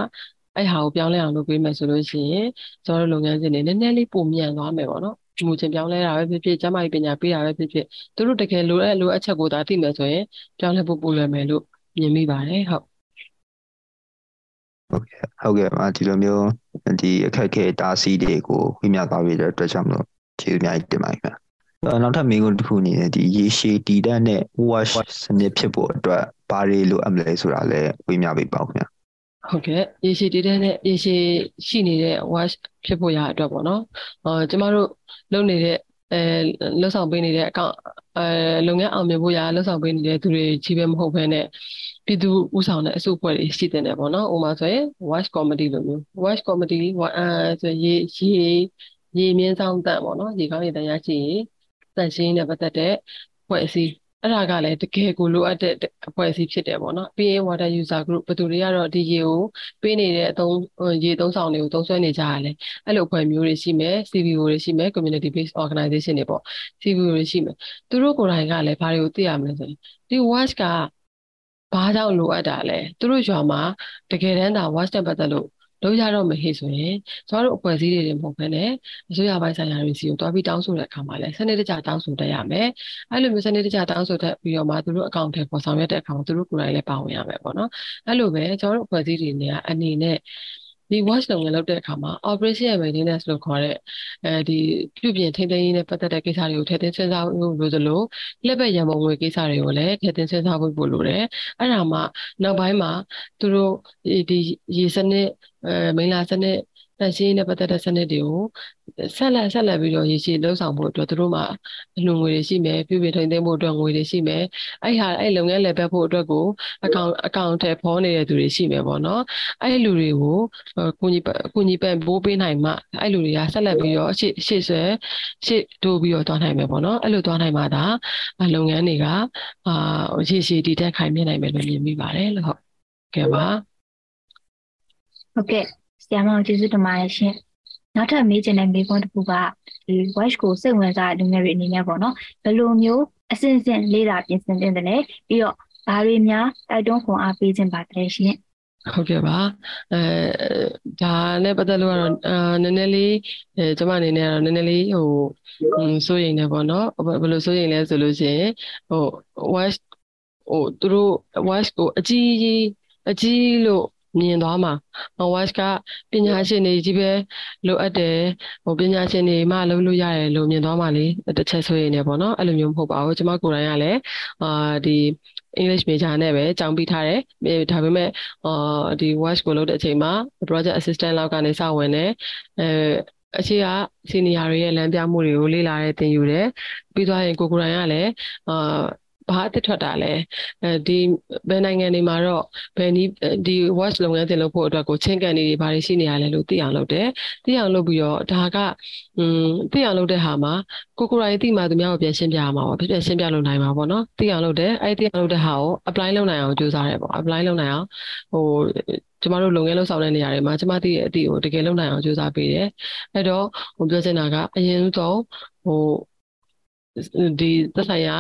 အဲ့ဟာကိုပြောင်းလဲအောင်လုပ်ပေးမယ်ဆိုလို့ရှိရင်ကျွန်တော်တို့လုပ်ငန်းစဉ်တွေနည်းနည်းလေးပုံမြန်သွားမယ်ပေါ့နော်မူချင်းပြောင်းလဲတာပဲဖြစ်ဖြစ်ကျမကြီးပညာပေးတာပဲဖြစ်ဖြစ်သူတို့တကယ်လိုအပ်လိုအပ်ချက်ကိုသာသိမယ်ဆိုရင်ပြောင်းလဲဖို့ပိုလွယ်မယ်လို့မြင်မိပါတယ်ဟုတ်ဟုတ်ကဲ့ဟုတ်ကဲ့ပါဒီလိုမျိုးဒီအခက်အခဲတားဆီးတွေကိုဝိမြသွားပြီးတဲ့အတွက်ကြောင့်မလို့ကျေးဇူးအများကြီးတင်ပါတယ်ခင်ဗျာနောက်ထပ်မိကုန်းတစ်ခုအနေနဲ့ဒီရေရှည်တည်တတ်တဲ့ wash စနစ်ဖြစ်ဖို့အတွက်ဘာတွေလိုအပ်မလဲဆိုတာလည်းဝိမြပေးပါဦးခင်ဗျာ ဟုတ်ကဲ့ရေရှည်တည်တဲ့နဲ့ရေရှည်ရှိနေတဲ့ wash ဖြစ်ဖို့ရအတွက်ပေါ့နော်အော်ကျမတို့လုပ်နေတဲ့အဲလှုပ်ဆောင်ပေးနေတဲ့အကောင့်အဲလုပ်ငန်းအောင်မြင်ဖို့ရလှုပ်ဆောင်ပေးနေတဲ့သူတွေကြီးပဲမဟုတ်ဘဲနဲ့ပြည်သူဥဆောင်တဲ့အစုအဖွဲ့တွေရှိတဲ့တယ်ပေါ့နော်ဥပမာဆိုရင် watch committee လိုမျိုး watch committee အဲဆိုရေရေရေမြင့်ဆောင်တန်ပေါ့နော်ရေကောင်းရေတရားရှိရင်တန်ရှင်းနဲ့ပတ်သက်တဲ့ဖွဲ့အစည်း အဲ့ဒါကလည်းတကယ်ကိုလိုအပ်တဲ့အဖွဲ့အစည်းဖြစ်တယ်ပေါ့နော်ပြီးရင် water user group ဘယ်သူတွေကတော့ဒီရေကိုပေးနေတဲ့အသုံးရေသုံးဆောင်တွေကိုသုံးစွဲနေကြရတယ်အဲ့လိုအဖွဲ့မျိုးတွေရှိမယ် CVO တွေရှိမယ် community based organization တွေပေါ့ CVO တွေရှိမယ်သူတို့ကိုယ်တိုင်ကလည်းဘာတွေကိုသိရမလဲဆိုရင်ဒီ watch ကဘာကြောင့်လိုအပ်တာလဲသူတို့ရွာမှာတကယ်တမ်းသာ watch နဲ့ပတ်သက်လို့ လုပ်ရတော့မဟိဆိုရင်ကျမတို့အဖွဲ့အစည်းတွေမဟုတ်ဘဲနဲ့အစိုးရပိုင်းဆိုင်ရာတွေစီကိုတွားပြီးတောင်းဆိုတဲ့အခါမှာလည်းစနစ်တကျတောင်းဆိုတတ်ရမယ်အဲ့လိုမျိုးစနစ်တကျတောင်းဆိုတတ်ပြီးတော့မှသူတို့အကောင့်ထဲပေါ်ဆောင်ရွက်တဲ့အခါမှာသူတို့ကိုယ်တိုင်လည်းပါဝင်ရမယ်ပေါ့နော်အဲ့လိုပဲကျမတို့အဖွဲ့အစည်းတွေနေအနေနဲ့ ဒီ watch လုပ်ငန်းလုပ်တဲ့အခါမှာ operation and maintenance လို့ခေါ်တဲ့အဲဒီပြုပြင်ထိန်းသိမ်းရေးနဲ့ပတ်သက်တဲ့ကိစ္စတွေကိုထည့်သွင်းစဉ်းစားဖို့လိုသလိုလက်ပတ်ရန်ပုံငွေကိစ္စတွေကိုလည်းထည့်သွင်းစဉ်းစားဖို့လိုတယ်အဲ့ဒါမှနောက်ပိုင်းမှာသူတို့ဒီရေစနစ်အဲမိလာစနစ် တန်ရှင်းနဲ့ပတ်သက်တဲ့စနစ်တွေကိုဆက်လက်ဆက်လက်ပြီးတော့ရည်ရှိလှုပ်ဆောင်ဖို့အတွက်သူတို့မှာအလှငွေတွေရှိမယ်ပြုပြင်ထိန်းသိမ်းဖို့အတွက်ငွေတွေရှိမယ်အဲ့ဟာအဲ့လုပ်ငန်းလည်ပတ်ဖို့အတွက်ကိုအကောင့်အကောင့်ထဲဖော်နေတဲ့သူတွေရှိမယ်ပေါ့နော်အဲ့လူတွေကိုကုညီကုညီပံ့ပိုးပေးနိုင်မှအဲ့လူတွေကဆက်လက်ပြီးတော့ရှေ့ရှေ့ဆွဲရှေ့တိုးပြီးတော့သွားနိုင်မယ်ပေါ့နော်အဲ့လိုသွားနိုင်မှသာလုပ်ငန်းတွေကအာရှေ့ရှေ့တည်တက်ခိုင်မြဲနိုင်မယ်လို့မြင်မိပါတယ်လို့ဟုတ်ကဲ့ပါဟုတ်ကဲ့ ဆရာမကျေးဇူးတင်ပါတယ်ရှင်နောက်ထပ်မေးချင်တဲ့မေးခွန်းတစ်ခုကဒီ watch ကိုစိတ်ဝင်စားတဲ့လူငယ်တွေအနေနဲ့ပေါ့နော်ဘယ်လိုမျိုးအစဉ်အဆက်လေ့လာပြင်ဆင်တင်တယ်လဲပြီးတော့ဘာတွေများတိုက်တွန်းခွန်အားပေးခြင်းပါတယ်ရှင်ဟုတ်ကဲ့ပါအဲဒါနဲ့ပတ်သက်လို့ကတော့အာနည်းနည်းလေးအဲကျွန်မအနေနဲ့ကတော့နည်းနည်းလေးဟိုစိုးရိမ်နေပေါ့နော်ဘယ်လိုစိုးရိမ်လဲဆိုလို့ရှိရင်ဟို watch ဟိုသူတို့ watch ကိုအကြီးကြီးအကြီးလို့ မြင်သွားမှာ watch ကပညာရှင်တွေကြီးပဲလိုအပ်တယ်ဟိုပညာရှင်တွေမှလုပ်လို့ရတယ်လို့မြင်သွားမှာလေတစ်ချက်ဆိုရင်လည်းပေါ့နော်အဲ့လိုမျိုးမဟုတ်ပါဘူးကျွန်မကိုယ်တိုင်ကလည်းအာဒီ English major နဲ့ပဲကြောင်းပြီးထားတယ်ဒါပေမဲ့အာဒီ watch ကိုလုပ်တဲ့အချိန်မှာ project assistant လောက်ကနေစဝင်တယ်အဲအခြေက senior တွေရဲ့လမ်းပြမှုတွေကိုလေ့လာတဲ့သင်ယူတယ်ပြီးသွားရင်ကိုကိုရိုင်းကလည်းအာ ဘာအသစ်ထွက်တာလဲအဲဒီဘယ်နိုင်ငံတွေမှာတော့ဘယ်နည်းဒီ watch လုပ်ငန်းတင်လုပ်ဖို့အတွက်ကိုချင်းကန်နေတွေဘာတွေရှိနေရလဲလို့သိအောင်လုပ်တယ်သိအောင်လုပ်ပြီးတော့ဒါကอืมသိအောင်လုပ်တဲ့ဟာမှာကိုကိုရိုင်းသိမှသူများကိုပြန်ရှင်းပြရမှာပေါ့ပြန်ရှင်းပြလုပ်နိုင်မှာပေါ့နော်သိအောင်လုပ်တယ်အဲ့ဒီသိအောင်လုပ်တဲ့ဟာကို apply လုပ်နိုင်အောင်ကြိုးစားတယ်ပေါ့ apply လုပ်နိုင်အောင်ဟိုကျမတို့လုပ်ငန်းလုပ်ဆောင်တဲ့နေရာတွေမှာကျမသိတဲ့အသည့်ကိုတကယ်လုပ်နိုင်အောင်ကြိုးစားပေးတယ်အဲ့တော့ဟိုပြောချင်တာကအရင်ဆုံးဟို ဒီသက်ဆိုင်ရာ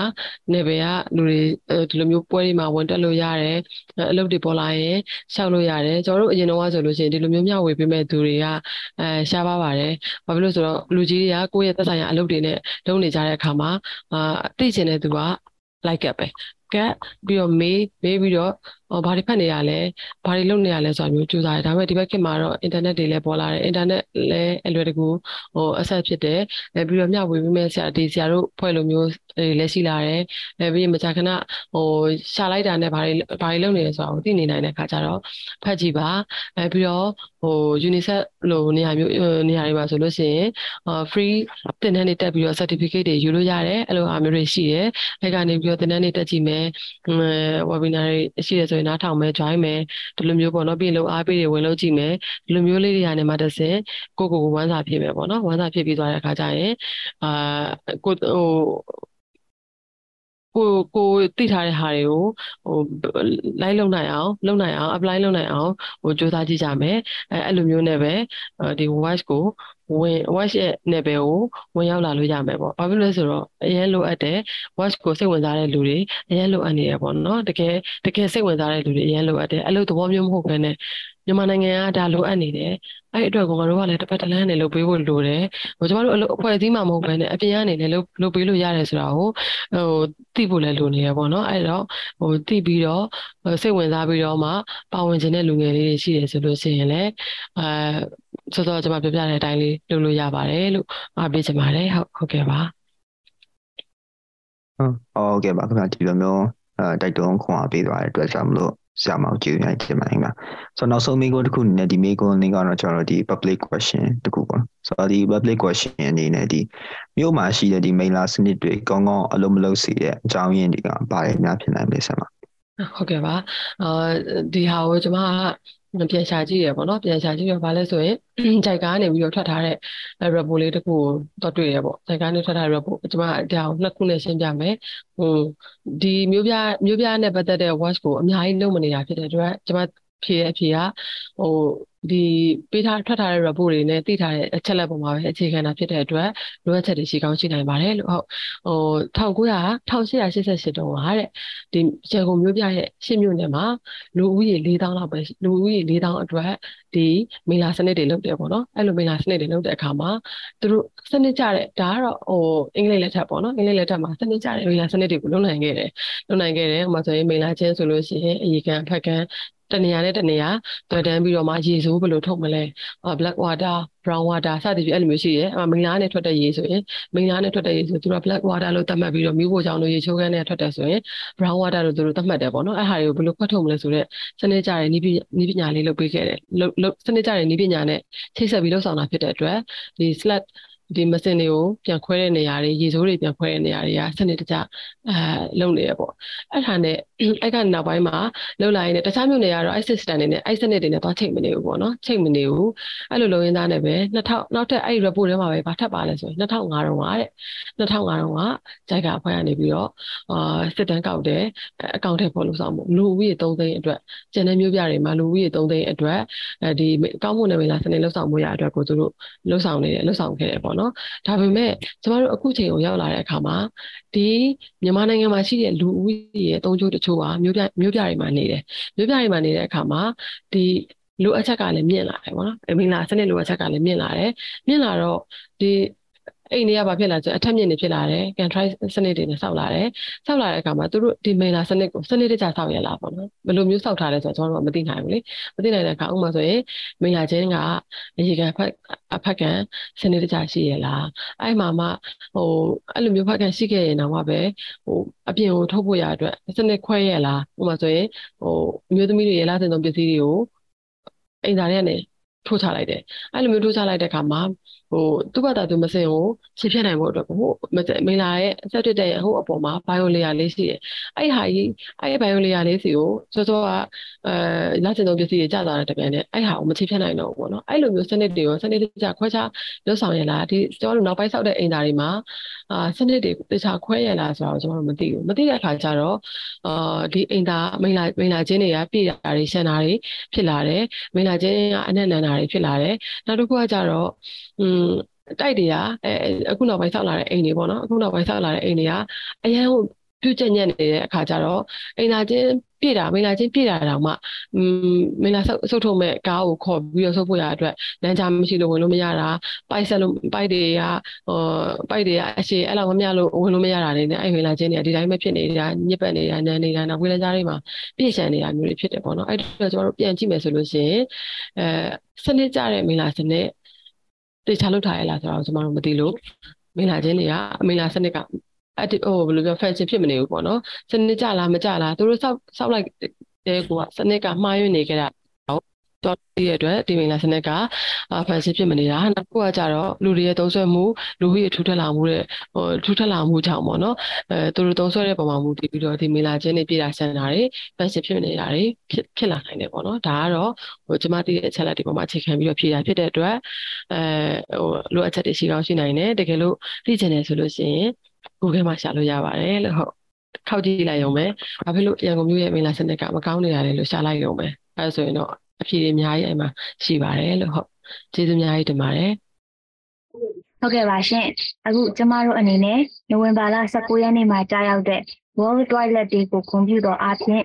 နယ်ပယ်ကလူတွေဒီလိုမျိုးပွဲတွေမှာဝင်တက်လို့ရတယ်အလုပ်တွေပေါ်လာရင်ရှောက်လို့ရတယ်ကျွန်တော်တို့အရင်တော့ဆိုလို့ရှိရင်ဒီလိုမျိုးမျှဝေပေးမဲ့သူတွေကအဲရှားပါပါတယ်ဘာဖြစ်လို့ဆိုတော့လူကြီးတွေကကိုယ့်ရဲ့သက်ဆိုင်ရာအလုပ်တွေနဲ့လုပ်နေကြတဲ့အခါမှာအာသိချင်တဲ့သူက like ပဲ ကတ်ပြီးတော့မေးမေးပြီးတော့ဘာတွေဖတ်နေရလဲဘာတွေလုပ်နေရလဲဆိုတာမျိုးကြိုးစားတယ်ဒါပေမဲ့ဒီဘက်ခေတ်မှာတော့ internet တွေလည်းပေါ်လာတယ် internet လည်းအလွယ်တကူဟို access ဖြစ်တယ်အဲပြီးတော့မျှဝေပြီးမဲ့ဆရာဒီဆရာတို့ဖွဲ့လိုမျိုးလည်းရှိလာတယ်အဲပြီးရင်မကြာခဏဟိုရှာလိုက်တာနဲ့ဘာတွေဘာတွေလုပ်နေလဲဆိုတာကိုသိနေနိုင်တဲ့အခါကျတော့ဖတ်ကြည့်ပါအဲပြီးတော့ဟို UNICEF လိုနေရာမျိုးနေရာတွေမှာဆိုလို့ရှိရင် free သင်တန်းတွေတက်ပြီးတော့ certificate တွေယူလို့ရတယ်အဲ့လိုအားမျိုးတွေရှိတယ်အဲကနေပြီးတော့သင်တန်းတွေတက်ကြည့်မယ် webinar တွေရှိတယ်ဆိုရင်နားထောင်မယ် join မယ်ဒီလိုမျိုးပေါ့နော်ပြီးလို့အားပေးတွေဝင်လို့ကြည့်မယ်ဒီလိုမျိုးလေးတွေကနေမှတစ်ဆင့်ကိုကိုကိုဝမ်းစာဖြစ်မယ်ပေါ့နော်ဝမ်းစာဖြစ်ပြီးသွားတဲ့အခါကျရင်အာကိုဟို ကိုကိုသိထားတဲ့ဟာတွေကိုဟို live လုပ်နိုင်အောင်လုပ်နိုင်အောင် apply လုပ်နိုင်အောင်ဟိုစူးစမ်းကြည့်ကြမယ်အဲအဲ့လိုမျိုးနဲ့ပဲဒီ voice ကိုဝင် watch ရဲ့ level ကိုဝင်ရောက်လာလို့ရမယ်ပေါ့။ဘာဖြစ်လို့လဲဆိုတော့အရင်လိုအပ်တဲ့ watch ကိုစိတ်ဝင်စားတဲ့လူတွေအရင်လိုအပ်နေရပေါ့နော်။တကယ်တကယ်စိတ်ဝင်စားတဲ့လူတွေအရင်လိုအပ်တယ်။အဲ့လိုသဘောမျိုးမဟုတ်ဘဲနဲ့ မြန်မာနိုင်ငံကဒါလိုအပ်နေတယ်။အဲ့အတွက်ကငါတို့ကလည်းတစ်ပတ်တစ်လမ်းနဲ့လုပ်ပေးဖို့လိုတယ်။ဟိုကျမတို့အဖွဲ့အစည်းမှမဟုတ်ဘဲနဲ့အပြင်ကနေလည်းလုပ်လုပ်ပေးလို့ရတယ်ဆိုတာကိုဟိုသိဖို့လည်းလိုနေရပေါ့နော်။အဲ့တော့ဟိုသိပြီးတော့စိတ်ဝင်စားပြီးတော့မှပါဝင်ခြင်းတဲ့လူငယ်လေးတွေရှိတယ်ဆိုလို့ရှိရင်လည်းအဲစောစောကျွန်မပြောပြတဲ့အတိုင်းလေးလုပ်လို့ရပါတယ်လို့အားပေးချင်ပါတယ်ဟုတ်ဟုတ်ကဲ့ပါဟုတ်ဟုတ်ကဲ့ပါခင်ဗျာဒီလိုမျိုးအဲတိုက်တွန်းခွန်အားပေးသွားတဲ့အတွက်ကြောင့်မလို့ ဆရာမကိုကျေးဇူးများတင်ပါတယ်ခင်ဗျာဆိုတော့နောက်ဆုံးမိကုန်းတစ်ခုအနေနဲ့ဒီမိကုန်းလေးကတော့ကျွန်တော်တို့ဒီ public question တစ်ခုပေါ့ဆိုတော့ဒီ public question အနေနဲ့ဒီမြို့မှာရှိတဲ့ဒီ mailer စနစ်တွေကောင်းကောင်းအလုံးမလုံးစီတဲ့အကြောင်းရင်းတွေကဘာတွေများဖြစ်နိုင်လဲဆရာမဟုတ်ကဲ့ပါအာဒီဟာကိုကျွန်မက ပြန်ရှာကြည့်ရပေါ့နော်ပြန်ရှာကြည့်ရဘာလဲဆိုရင်ဂျိုက်ကားနေပြီးတော့ထွက်ထားတဲ့ report လေးတစ်ခုကိုတော့တွေ့ရပေါ့ဂျိုက်ကားနေထွက်ထားတဲ့ report ကျွန်မဒါကိုနှစ်ခုနဲ့ရှင်းပြမယ်ဟိုဒီမျိုးပြမျိုးပြနဲ့ပတ်သက်တဲ့ watch ကိုအများကြီးလုပ်မနေတာဖြစ်တဲ့အတွက်ကျွန်မဖြေရဖြေရဟို ဒီပေးထားထွက်ထားတဲ့ report တွေနဲ့သိထားတဲ့အချက်လက်ပေါ်မှာပဲအခြေခံတာဖြစ်တဲ့အတွက်လိုအပ်ချက်တွေရှိကောင်းရှိနိုင်ပါတယ်လို့ဟုတ်ဟို1900 1888တုန်းကတဲ့ဒီရန်ကုန်မြို့ပြရဲ့ရှစ်မြို့နယ်မှာလူဦးရေ4000လောက်ပဲလူဦးရေ4000အတွက်ဒီမိလာစနစ်တွေလုပ်တယ်ပေါ့နော်အဲ့လိုမိလာစနစ်တွေလုပ်တဲ့အခါမှာသူတို့စနစ်ကြတဲ့ဒါကတော့ဟိုအင်္ဂလိပ်လက်ထပ်ပေါ့နော်အင်္ဂလိပ်လက်ထပ်မှာစနစ်ကြတဲ့မိလာစနစ်တွေကိုလုပ်နိုင်ခဲ့တယ်လုပ်နိုင်ခဲ့တယ်ဟိုမှာဆိုရင်မိလာချင်းဆိုလို့ရှိရင်အရေကန်ဖက်ကန် တနေရာနဲ့တနေရာတွေ့တန်းပြီးတော့မှရေစိုးဘယ်လိုထုတ်မလဲ black water brown water စသဖြင့်အဲ့လိုမျိုးရှိရဲအမိန်လားနဲ့ထွက်တဲ့ရေဆိုရင်မိန်လားနဲ့ထွက်တဲ့ရေဆိုသူတို့ black water လို့သတ်မှတ်ပြီးတော့မြို့ပေါ်ကြောင်လို့ရေချိုးခန်းနဲ့ထွက်တဲ့ဆိုရင် brown water လို့သူတို့သတ်မှတ်တယ်ပေါ့နော်အဲ့ဟာတွေကိုဘယ်လိုခွက်ထုတ်မလဲဆိုတော့စနစ်ကြတဲ့နီးပညာလေးလုပ်ပေးခဲ့တယ်စနစ်ကြတဲ့နီးပညာနဲ့ချိတ်ဆက်ပြီးလှုပ်ဆောင်တာဖြစ်တဲ့အတွက်ဒီ slat ဒီမစင်တွေကိုပြန်ခွဲတဲ့နေရာတွေရေစိုးတွေပြန်ခွဲတဲ့နေရာတွေကစနစ်တကျအဲလုပ်နေရပေါ့အဲ့ဒါနဲ့အဲ့ကနောက်ပိုင်းမှာလုပ်လာရင်တခြားမြို့နယ်ကတော့အဲ့ system တွေနဲ့အဲ့စနစ်တွေနဲ့သွားချိန်မနေဘူးပေါ့နော်ချိန်မနေဘူးအဲ့လိုလုပ်ရင်းသားနဲ့ပဲ2000နောက်ထပ်အဲ့ report ထဲမှာပဲဘာထပ်ပါလဲဆိုရင်2005တုန်းကတဲ့2005တုန်းကဂျိုက်ကအဖွဲ့ကနေပြီးတော့အာစစ်တမ်းကောက်တယ်အကောင့်ထဲပေါ်လို့ဆောင်မှုလူဦးရေ3သိန်းအတွက်ကျန်တဲ့မြို့ပြတွေမှာလူဦးရေ3သိန်းအတွက်အဲဒီကောင်းမှုနယ်မြေလားစနစ်လှုပ်ဆောင်မှုရအတွက်ကိုသူတို့လှုပ်ဆောင်နေတယ်လှုပ်ဆောင်ခဲ့တယ်ပေါ့နော်ဒါပေမဲ့ကျမတို့အခုချိန်ကိုရောက်လာတဲ့အခါမှာဒီမြန်မာနိုင်ငံမှာရှိတဲ့လူဦးရေရဲ့အသုံးချိုးတချို့ဟာမြို့ပြမြို့ပြတွေမှာနေတယ်မြို့ပြတွေမှာနေတဲ့အခါမှာဒီလိုအပ်ချက်ကလည်းမြင့်လာတယ်ပေါ့နော်အမင်္ဂလာစနစ်လိုအပ်ချက်ကလည်းမြင့်လာတယ်မြင့်လာတော့ဒီ အိမ်တွေကဘာဖြစ်လာဆိုအထက်မြင့်နေဖြစ်လာတယ်ကန်ထရိုက်စနစ်တွေနဲ့ဆောက်လာတယ်ဆောက်လာတဲ့အခါမှာသူတို့ဒီမိန်လာစနစ်ကိုစနစ်တကျဆောက်ရလားပေါ့နော်ဘယ်လိုမျိုးဆောက်ထားလဲဆိုတော့ကျွန်တော်တို့ကမသိနိုင်ဘူးလေမသိနိုင်တဲ့အခါဥပမာဆိုရင်မိန်လာချင်းကအရေကန်ဖက်အဖက်ကန်စနစ်တကျရှိရလားအဲ့မှာမှဟိုအဲ့လိုမျိုးဖက်ကန်ရှိခဲ့ရင်တော့ပဲဟိုအပြင်ကိုထုတ်ဖို့ရအတွက်စနစ်ခွဲရလားဥပမာဆိုရင်ဟိုအမျိုးသမီးတွေရဲ့လာတင်သုံးပစ္စည်းတွေကိုအိမ်သားတွေကနေထိုးချလိုက်တယ်အဲ့လိုမျိုးထိုးချလိုက်တဲ့အခါမှာ ဟိုသူ့ဘာသာသူမစင်ကိုခြေဖြတ်နိုင်ဖို့အတွက်ဟိုမင်လာရဲ့အဆက်တက်တဲ့ဟိုအပေါ်မှာ bio layer လေးရှိတယ်အဲ့ဟာကြီးအဲ့ bio layer လေးစီကိုစောစောကအဲလက်ကျင်သုံးပစ္စည်းတွေကျသွားတဲ့တပြန်နဲ့အဲ့ဟာကိုမခြေဖြတ်နိုင်တော့ဘူးပေါ့နော်အဲ့လိုမျိုးစနစ်တွေကိုစနစ်တကျခွဲခြားလွတ်ဆောင်ရလားဒီကျွန်တော်တို့နောက်ပိုင်းဆောက်တဲ့အိမ်သားတွေမှာအာစနစ်တွေတခြားခွဲရလားဆိုတော့ကျွန်တော်တို့မသိဘူးမသိတဲ့အခါကျတော့အာဒီအိမ်သားမိန်လာမိန်လာချင်းတွေကပြည့်တာတွေရှန်တာတွေဖြစ်လာတယ်မိန်လာချင်းကအနက်နန်တာတွေဖြစ်လာတယ်နောက်တစ်ခုကကျတော့อืมတိုက်တွေကအဲအခုနောက်ပိုင်းဆောက်လာတဲ့အိမ်တွေပေါ့နော်အခုနောက်ပိုင်းဆောက်လာတဲ့အိမ်တွေကအရန်ကိုပြုချက်ညက်နေတဲ့အခါကျတော့အိမ်သာချင်းပြည့်တာမိလာချင်းပြည့်တာတောင်မှอืมမိလာဆုပ်ဆုပ်ထုံမဲ့ကားကိုခေါ်ပြီးတော့ဆုပ်ဖို့ရအတွက်လမ်းကြားမရှိလို့ဝင်လို့မရတာပိုက်ဆက်လို့ပိုက်တွေကဟိုပိုက်တွေကအရှိအဲ့လောက်မမြလို့ဝင်လို့မရတာနေနဲ့အဲ့မိလာချင်းတွေကဒီတိုင်းပဲဖြစ်နေတာညစ်ပတ်နေတာနန်းနေတာနောက်ဝေးလမ်းကြားတွေမှာပြည့်ရှံနေတာမျိုးတွေဖြစ်တယ်ပေါ့နော်အဲ့တော့ကျွန်တော်တို့ပြန်ကြည့်မယ်ဆိုလို့ရှိရင်အဲစနစ်ကြတဲ့မိလာစနစ် တေချာလောက်ထားရလားဆိုတော့ကျွန်တော်တို့မသိလို့မိလာချင်းတွေကအမိလာစနစ်ကအဲ့ဟိုဘယ်လိုပြော function ဖြစ်မနေဘူးပေါ့နော်စနစ်ကြလားမကြလားသူတို့စောက်စောက်လိုက်တဲ့ကိုကစနစ်ကမှားယွင်းနေကြတာ တော့ဒီရဲ့အတွက်ဒီမိန်လာစနစ်ကဖန်ဆင်းဖြစ်မနေတာနောက်တစ်ခုကကြတော့လူတွေရဲ့သုံးဆွဲမှုလူကြီးထူထပ်လာမှုတဲ့ဟိုထူထပ်လာမှုကြောင့်ပေါ့နော်အဲသူတို့သုံးဆွဲတဲ့ပုံမှာမူတည်ပြီးတော့ဒီမိန်လာချင်းတွေပြည်တာဆန်တာတွေဖန်ဆင်းဖြစ်နေတာတွေဖြစ်ဖြစ်လာနိုင်တယ်ပေါ့နော်ဒါကတော့ဟိုကျမတည်တဲ့အချက်လက်တွေပေါ်မှာအခြေခံပြီးတော့ဖြေတာဖြစ်တဲ့အတွက်အဲဟိုလိုအပ်ချက်တွေရှိကောင်းရှိနိုင်တယ်တကယ်လို့သိချင်တယ်ဆိုလို့ရှိရင် Google မှာရှာလို့ရပါတယ်လို့ဟုတ်ခောက်ကြည့်လိုက်ရုံပဲဘာဖြစ်လို့ရန်ကုန်မြို့ရဲ့မိန်လာစနစ်ကမကောင်းနေတာလဲလို့ရှာလိုက်ရုံပဲအဲဒါဆိုရင်တော့ အဖြေတွေအများကြီးအဲ့မှာရှိပါတယ်လို့ဟုတ်ကျေးဇူးအများကြီးတင်ပါတယ်ဟုတ်ကဲ့ပါရှင်အခုကျမတို့အနေနဲ့နိုဝင်ဘာလ19ရက်နေ့မှာကြာရောက်တဲ့ World Toilet Day ကိုဂုဏ်ပြုတော်အားဖြင့်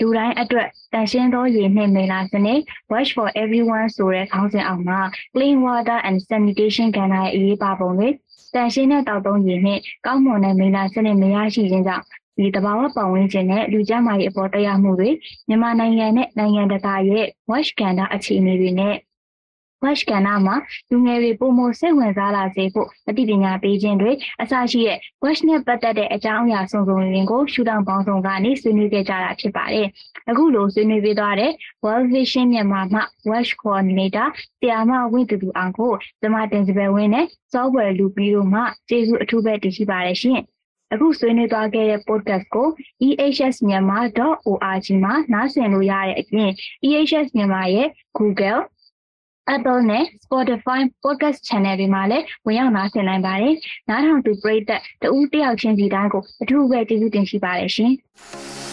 လူတိုင်းအတွက်တန်ရှင်းသောရေနှင့်မိလ္လာစနစ် Wash for Everyone ဆိုတဲ့ခေါင်းစဉ်အောက်မှာ Clean Water and Sanitation ကဏ္ဍရဲ့အရေးပါပုံတွေတန်ရှင်းတဲ့တောက်သုံးရေနှင့်ကောင်းမွန်တဲ့မိလ္လာစနစ်မရရှိခြင်းကြောင့် ဒီတဘာဝပတ်ဝန်းကျင်နဲ့လူကျန်းမာရေးအပေါ်တရားမှုတွေမြန်မာနိုင်ငံနဲ့နိုင်ငံတကာရဲ့ wash ကဏ္ဍအခြေအနေတွေနဲ့ wash ကဏ္ဍမှာလူငယ်တွေပုံမစိတ်ဝင်စားလာစေဖို့အသိပညာပေးခြင်းတွေအစရှိတဲ့ wash နဲ့ပတ်သက်တဲ့အကြောင်းအရာစုံစုံလင်ကိုရှုထောင့်ပေါင်းစုံကနေဆွေးနွေးခဲ့ကြတာဖြစ်ပါတယ်။အခုလိုဆွေးနွေးပေးသွားတဲ့ World Vision မြန်မာမှ wash coordinator ဆရာမဝင်းတူတူအောင်ကိုကျမတင်စပယ်ဝင်းနဲ့ software လူပြီးတော့မှကျေးဇူးအထူးပဲတင်ရှိပါတယ်ရှင်။ အခုဆွေးနွေးသွားခဲ့တဲ့ podcast ကို ehsmyanmar.org မှာနားဆင်လို့ရတဲ့အပြင် ehs မြန်မာရဲ့ Google Apple နဲ့ Spotify podcast channel တွေမှာလည်းဝင်ရောက်နားဆင်နိုင်ပါတယ်။နားထောင်သူပရိသတ်တဦးတယောက်ချင်းစီတိုင်းကိုအထူးပဲကျေးဇူးတင်ရှိပါတယ်ရှင်။